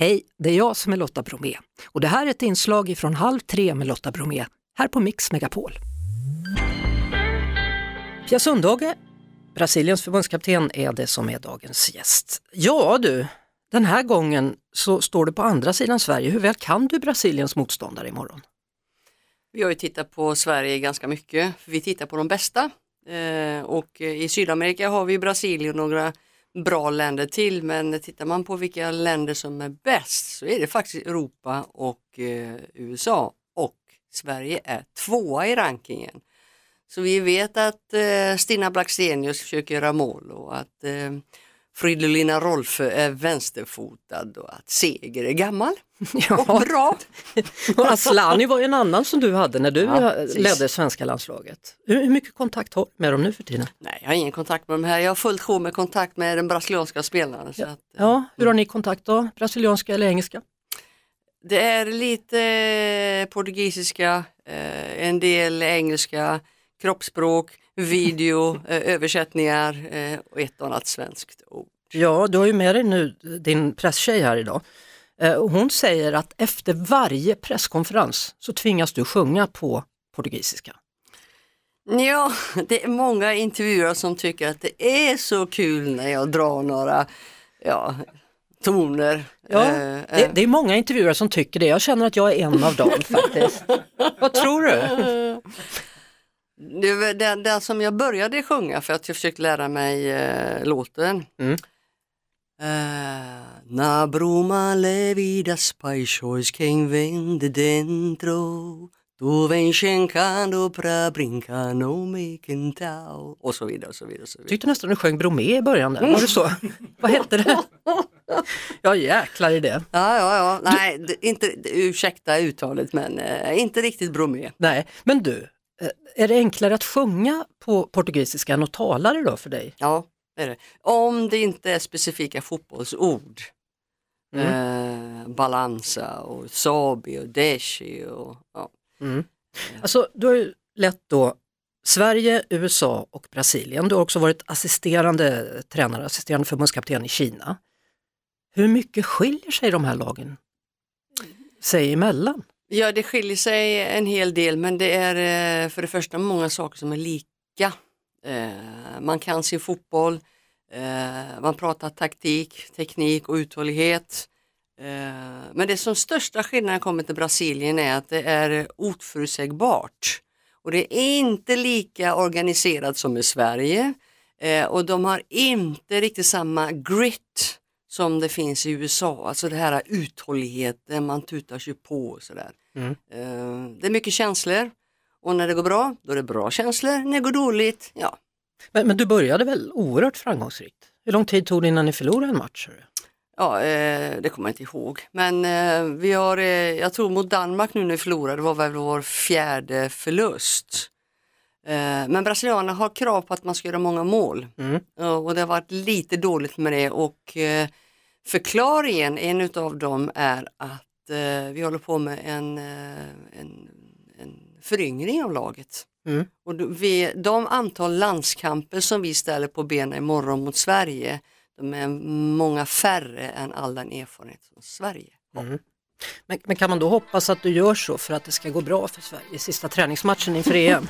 Hej, det är jag som är Lotta Bromé och det här är ett inslag från Halv tre med Lotta Bromé här på Mix Megapol. Pia Sundhage, Brasiliens förbundskapten, är det som är dagens gäst. Ja du, den här gången så står du på andra sidan Sverige. Hur väl kan du Brasiliens motståndare imorgon? Vi har ju tittat på Sverige ganska mycket, vi tittar på de bästa. Eh, och i Sydamerika har vi Brasilien och några bra länder till, men tittar man på vilka länder som är bäst så är det faktiskt Europa och eh, USA och Sverige är tvåa i rankingen. Så vi vet att eh, Stina Blackstenius försöker göra mål och att eh, Fridolina Rolfö är vänsterfotad och att Seger är gammal Ja. och bra. Och Aslani var en annan som du hade när du Ja, ledde svenska landslaget. Hur, mycket kontakt har du med dem nu för tiden? Nej, jag har ingen kontakt med de här. Jag har fullt sjå med kontakt med den brasilianska spelaren. Så att, eh, Ja, hur har ni kontakt då? Brasilianska eller engelska? Det är lite portugisiska, eh, en del engelska, kroppsspråk, video, eh, översättningar eh, och ett och annat svenskt ord. Ja, du har ju med dig nu din presstjej här idag. Eh, Hon säger att efter varje presskonferens så tvingas du sjunga på portugisiska. Ja, det är många intervjuare som tycker att det är så kul när jag drar några ja, toner. Ja, det, det är många intervjuare som tycker det. Jag känner att jag är en av dem faktiskt. Vad tror du? Det den, den som jag började sjunga för att jag försökte lära mig eh, låten. Mm. Eh, Na bruma levi das paixões quem vem de dentro Du vem chencando pra brincar no me quintal Och så vidare och så vidare. Och så vidare. Tyckte nästan du sjöng Bromé i början där. Var det så? Vad hette det? Ja jäklar i det. Ja, ja, ja. Nej, det, inte, ursäkta uttalet men eh, inte riktigt Bromé. Nej, men du, är det enklare att sjunga på portugisiska än att tala det då för dig? Ja, är det. Om det inte är specifika fotbollsord. Eh, balansa och Sabi och Deshi och ja. Alltså, du har ju lett då Sverige, USA och Brasilien. Du har också varit assisterande tränare, assisterande förbundskapten i Kina. Hur mycket skiljer sig de här lagen sig emellan? Ja, det skiljer sig en hel del men det är eh, för det första många saker som är lika. Eh, man kan sin fotboll, eh, man pratar taktik, teknik och uthållighet. Men det som största skillnaden kommer till Brasilien är att det är oförutsägbart. Och det är inte lika organiserat som i Sverige och de har inte riktigt samma grit som det finns i USA, alltså det här uthålligheten, man tutar sig på och sådär. Mm. Eh, Det är mycket känslor och när det går bra, då är det bra känslor, när det går dåligt, ja. Men, men du började väl oerhört framgångsrikt? Hur lång tid tog det innan ni förlorade en match? Ja, eh, det kommer jag inte ihåg. Men eh, vi har, eh, jag tror mot Danmark nu när vi förlorade, det var väl vår fjärde förlust. Eh, men brasilianerna har krav på att man ska göra många mål Mm. Ja, och det har varit lite dåligt med det och eh, förklaringen, en utav dem är att eh, vi håller på med en, eh, en, en föryngring av laget. Mm. Och vi, de antal landskamper som vi ställer på benen imorgon mot Sverige, de är många färre än all den erfarenhet som Sverige har. Mm. Men, men kan man då hoppas att du gör så för att det ska gå bra för Sverige i sista träningsmatchen inför EM?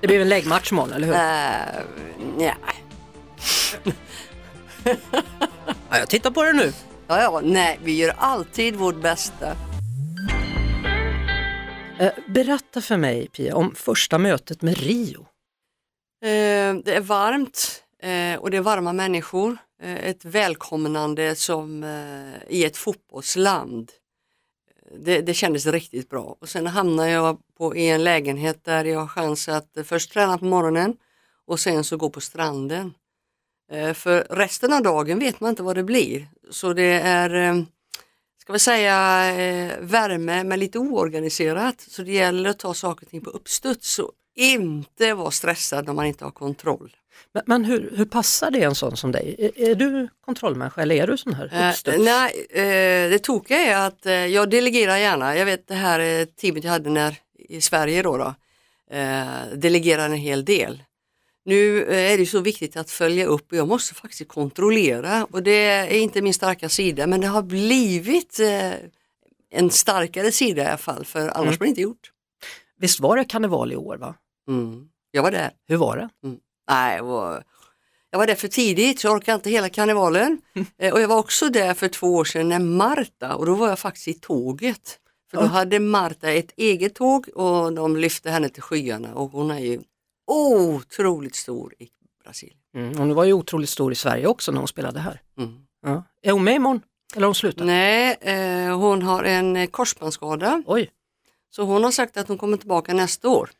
Det blir en läggmatch imorgon, eller hur? Äh, nja. Ja, jag tittar på det nu. ja, ja, nej, vi gör alltid vårt bästa. Eh, berätta för mig Pia om första mötet med Rio. Eh, det är varmt eh, och det är varma människor. Eh, ett välkomnande som eh, i ett fotbollsland. Det, det kändes riktigt bra. Och sen hamnade jag på, i en lägenhet där jag har chans att först träna på morgonen och sen så gå på stranden. Eh, för resten av dagen vet man inte vad det blir. Så det är, eh, ska vi säga, eh, värme men lite oorganiserat. Så det gäller att ta saker och ting på uppstuds och inte vara stressad när man inte har kontroll. Men, men hur, hur passar det en sån som dig? Är, är du kontrollmänniska eller är du sån här Eh, uppstuds? nej, eh, det tokiga är att eh, jag delegerar gärna. Jag vet det här eh, teamet jag hade när, i Sverige då, då eh, delegerar en hel del. Nu eh, är det så viktigt att följa upp och jag måste faktiskt kontrollera och det är inte min starka sida men det har blivit eh, en starkare sida i alla fall för annars Mm. blir det inte gjort. Visst var det karneval i år va? Mm. Jag var där. Hur var det? Nej, jag var, jag var där för tidigt så jag orkade inte hela karnevalen. Eh, och jag var också där för två år sedan när Marta, och då var jag faktiskt i tåget. För då hade Marta ett eget tåg och de lyfte henne till skyarna och hon är ju otroligt stor i Brasilien. Mm. Hon var ju otroligt stor i Sverige också när hon spelade här. Mm. Ja. Är hon med imorgon? Eller har hon slutat? Nej, eh, hon har en eh, korsbandsskada Oj, så hon har sagt att hon kommer tillbaka nästa år.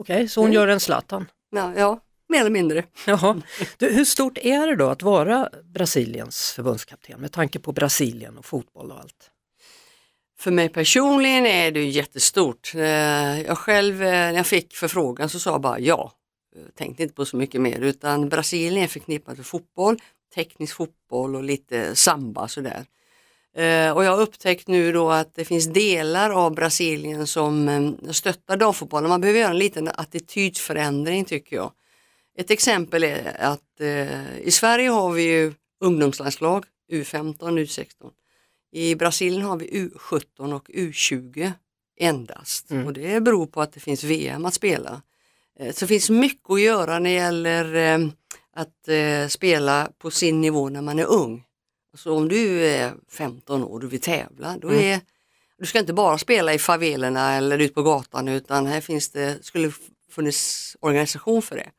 okej, så hon Mm. gör en Zlatan. Ja, ja mer eller mindre. Jaha. Du, hur stort är det då att vara Brasiliens förbundskapten med tanke på Brasilien och fotboll och allt? För mig personligen är det jättestort. Eh, Jag själv, eh, när jag fick förfrågan så sa jag bara ja. Jag tänkte inte på så mycket mer utan Brasilien är förknippat med fotboll, teknisk fotboll och lite samba sådär. Eh, Och jag har upptäckt nu då att det finns delar av Brasilien som eh, stöttar damfotbollen. Man behöver göra en liten attitydförändring tycker jag. Ett exempel är att eh, i Sverige har vi ju ungdomslandslag, U15, U16. I Brasilien har vi U17 och U20 endast Mm. och det beror på att det finns VM att spela. Eh, Så det finns mycket att göra när det gäller eh, att eh, spela på sin nivå när man är ung. Så om du är 15 år och du vill tävla, då Mm. är, du ska inte bara spela i favelerna eller ut på gatan utan här finns det, skulle funnits organisation för det.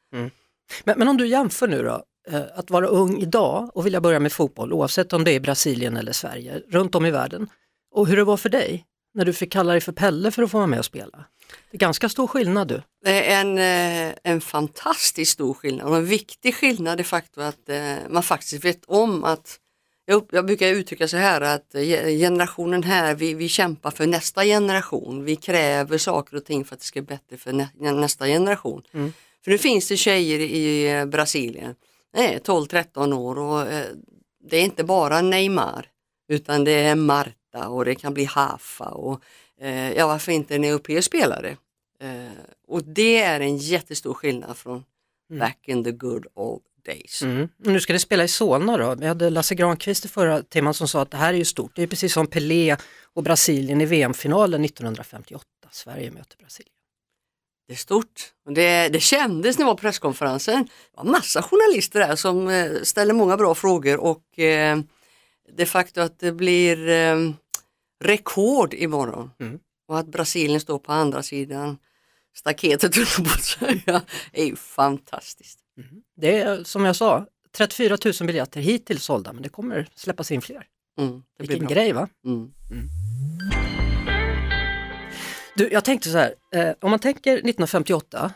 Men, men om du jämför nu då, eh, att vara ung idag och vilja börja med fotboll oavsett om det är Brasilien eller Sverige, runt om i världen. Och hur det var för dig när du fick kalla dig för Pelle för att få vara med och spela. Det är ganska stor skillnad du. Det är en, eh, en fantastiskt stor skillnad och en viktig skillnad de facto att eh, man faktiskt vet om att jag, brukar uttrycka så här att ge- generationen här, vi, vi kämpar för nästa generation. Vi kräver saker och ting för att det ska bli bättre för nä, nästa generation. Mm. För nu finns det tjejer i eh, Brasilien, nej, 12-13 år och eh, det är inte bara Neymar utan det är Marta och det kan bli Hafa och eh, ja varför inte en europeisk spelare. Och det är en jättestor skillnad från Mm. back in the good old days. Mm. Nu ska det spela i Solna då. Vi hade Lasse Granqvist i förra timmen som sa att det här är ju stort. Det är precis som Pelé och Brasilien i VM-finalen 1958. Sverige möter Brasilien. Det är stort. Det, det kändes när jag var på presskonferensen. Det var massa journalister där som eh, ställer många bra frågor och eh, det faktum att det blir eh, rekord imorgon Mm. och att Brasilien står på andra sidan staketet, höll jag på att säga, är ju fantastiskt. Det är som jag sa, 34 000 biljetter hittills sålda men det kommer släppas in fler. Mm, det blir Vilken bra. grej va? Mm. Du, jag tänkte så här, eh, om man tänker 1958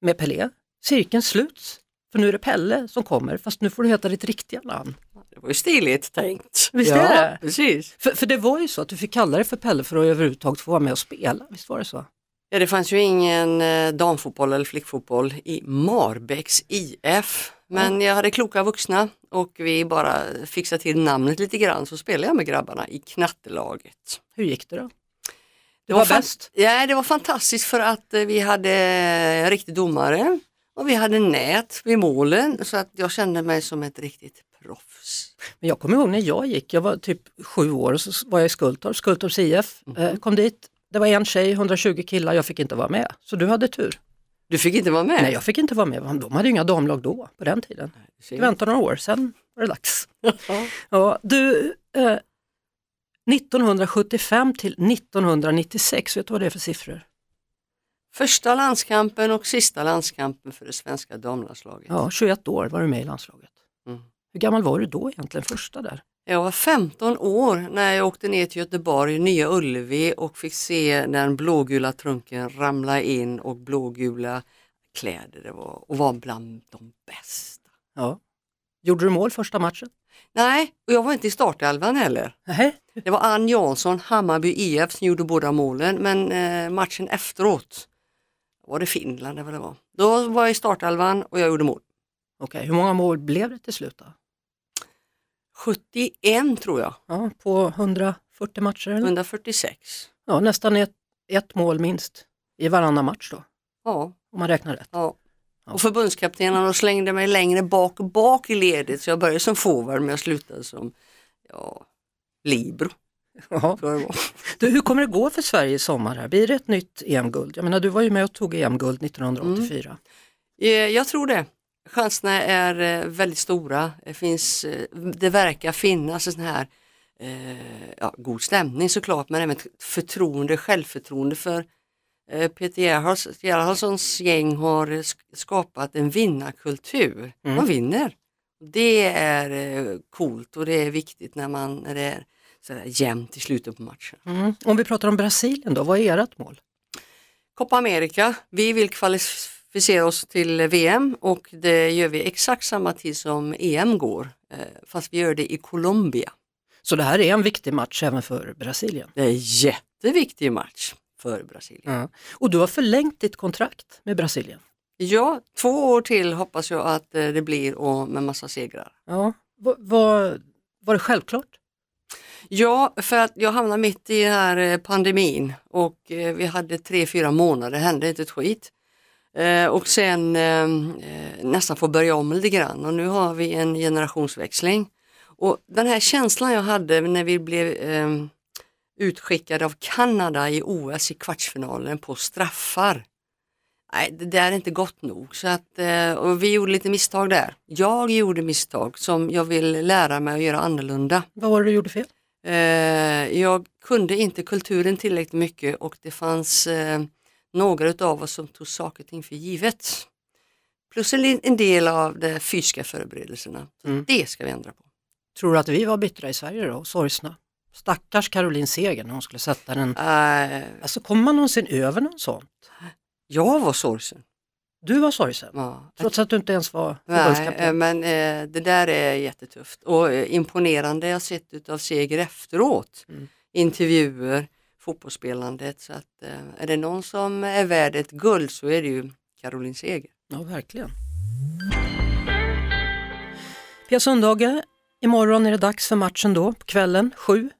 med Pelé, cirkeln sluts. För nu är det Pelle som kommer, fast nu får du heta ditt riktiga namn. Det var ju stiligt tänkt. Visst ja, är det? Precis. För, för det var ju så att du fick kalla dig för Pelle för att överhuvudtaget få vara med och spela, visst var det så? Ja, det fanns ju ingen eh, damfotboll eller flickfotboll i Marbäcks IF. Men jag hade kloka vuxna och vi bara fixade till namnet lite grann så spelade jag med grabbarna i knattelaget. Hur gick det då? Det var fan- bäst. Ja, det var fantastiskt för att eh, vi hade en riktig domare och vi hade nät vid målen så att jag kände mig som ett riktigt proffs. Men jag kommer ihåg när jag gick, jag var typ sju år och så var jag i Skultorp, Skultorps IF, eh, kom dit, det var en tjej, 120 killar, jag fick inte vara med. Så du hade tur. Du fick inte vara med? Nej, jag fick inte vara med, de hade ju inga damlag då, på den tiden. Jag väntade några år, sen var det dags. Ja. Ja, du, eh, 1975 till 1996, vet du vad det är för siffror? Första landskampen och sista landskampen för det svenska damlandslaget. Ja, 21 år var du med i landslaget. Mm. Hur gammal var du då egentligen, första där? Jag var 15 år när jag åkte ner till Göteborg, Nya Ullevi och fick se den blågula trunken ramla in och blågula kläder det var och var bland de bästa. Ja. Gjorde du mål första matchen? Nej, och jag var inte i startelvan heller. Nej. Det var Ann Jansson, Hammarby IF som gjorde båda målen men eh, matchen efteråt var det Finland eller vad det var. Då var jag i startelvan och jag gjorde mål. Okej, hur många mål blev det till slut då? 71 tror jag, Ja, på 140 matcher? Eller? 146. Ja, nästan ett, ett mål minst i varannan match då, Ja, om man räknar rätt. ja. Och förbundskaptenen slängde mig längre bak och bak i ledet så jag började som forward men jag slutade som ja, libero. Ja. Du, hur kommer det gå för Sverige i sommar? Här? Blir det ett nytt EM-guld? Jag menar, du var ju med och tog EM-guld 1984. Mm. Eh, jag tror det. Chanserna är eh, väldigt stora. Det, finns, eh, det verkar finnas en sån här ja, god stämning såklart men även förtroende, självförtroende för Peter Gerhardssons gäng har skapat en vinnarkultur. Mm. De vinner. Det är eh, coolt och det är viktigt när, man, när det är sådär jämnt i slutet på matchen. Mm. Om vi pratar om Brasilien då, vad är ert mål? Copa America, vi vill kvalificera oss till VM och det gör vi exakt samma tid som EM går, eh, fast vi gör det i Colombia. Så det här är en viktig match även för Brasilien? Det är en jätteviktig match för Brasilien. Ja. Och du har förlängt ditt kontrakt med Brasilien? Ja, två år till hoppas jag att eh, det blir och med massa segrar. Ja. Var, var, var det självklart? Ja, för att jag hamnade mitt i den här eh, pandemin och eh, vi hade tre, fyra månader, det hände inte ett skit. Och sen nästan få börja om lite grann och nu har vi en generationsväxling. Och den här känslan jag hade när vi blev utskickade av Kanada i OS i kvartsfinalen på straffar. Nej, det där är inte gott nog. Så att, eh, och vi gjorde lite misstag där. Jag gjorde misstag som jag vill lära mig att göra annorlunda. Vad var det du gjorde fel? Eh, jag kunde inte kulturen tillräckligt mycket och det fanns eh, några av oss som tog saker och ting för givet. Plus en, del av de fysiska förberedelserna. Mm. Det ska vi ändra på. Tror du att vi var bittra i Sverige då sorgsna? Stackars Caroline Seger när hon skulle sätta den. Uh, alltså kommer man någonsin över något sånt? Jag var sorgsen. Du var sorgsen? Ja. Trots att du inte ens var förbundskapten? Nej, men eh, det där är jättetufft och eh, imponerande jag sett av Seger efteråt. Mm. Intervjuer, fotbollsspelandet. Så att, eh, är det någon som är värd ett guld så är det ju Caroline Seger. Ja, verkligen. Pia Sundhage, Imorgon är det dags för matchen då, på kvällen, 7?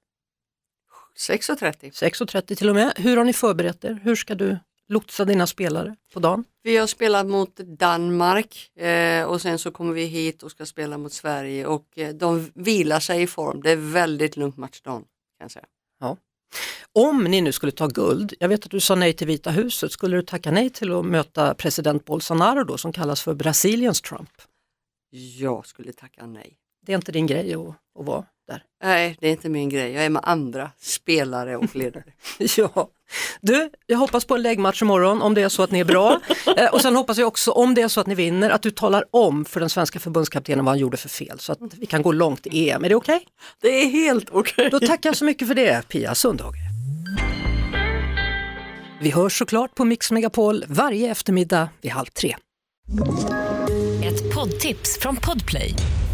6.30. 6.30 till och med. Hur har ni förberett er? Hur ska du lotsa dina spelare på dagen? Vi har spelat mot Danmark eh, och sen så kommer vi hit och ska spela mot Sverige och eh, de vilar sig i form. Det är väldigt lugnt matchdag kan jag säga. Ja. Om ni nu skulle ta guld, jag vet att du sa nej till Vita huset, skulle du tacka nej till att möta president Bolsonaro då som kallas för Brasiliens Trump? Jag skulle tacka nej det är inte din grej att, att vara där? Nej, det är inte min grej. Jag är med andra spelare och ledare. ja. Du, jag hoppas på en läggmatch imorgon om det är så att ni är bra. eh, och sen hoppas jag också om det är så att ni vinner att du talar om för den svenska förbundskaptenen vad han gjorde för fel så att vi kan gå långt i EM. Är det okej? Okay? Det är helt okej. Okay. Då tackar jag så mycket för det, Pia Sundhage. Vi hörs såklart på Mix Megapol varje eftermiddag vid halv tre. Ett poddtips från Podplay.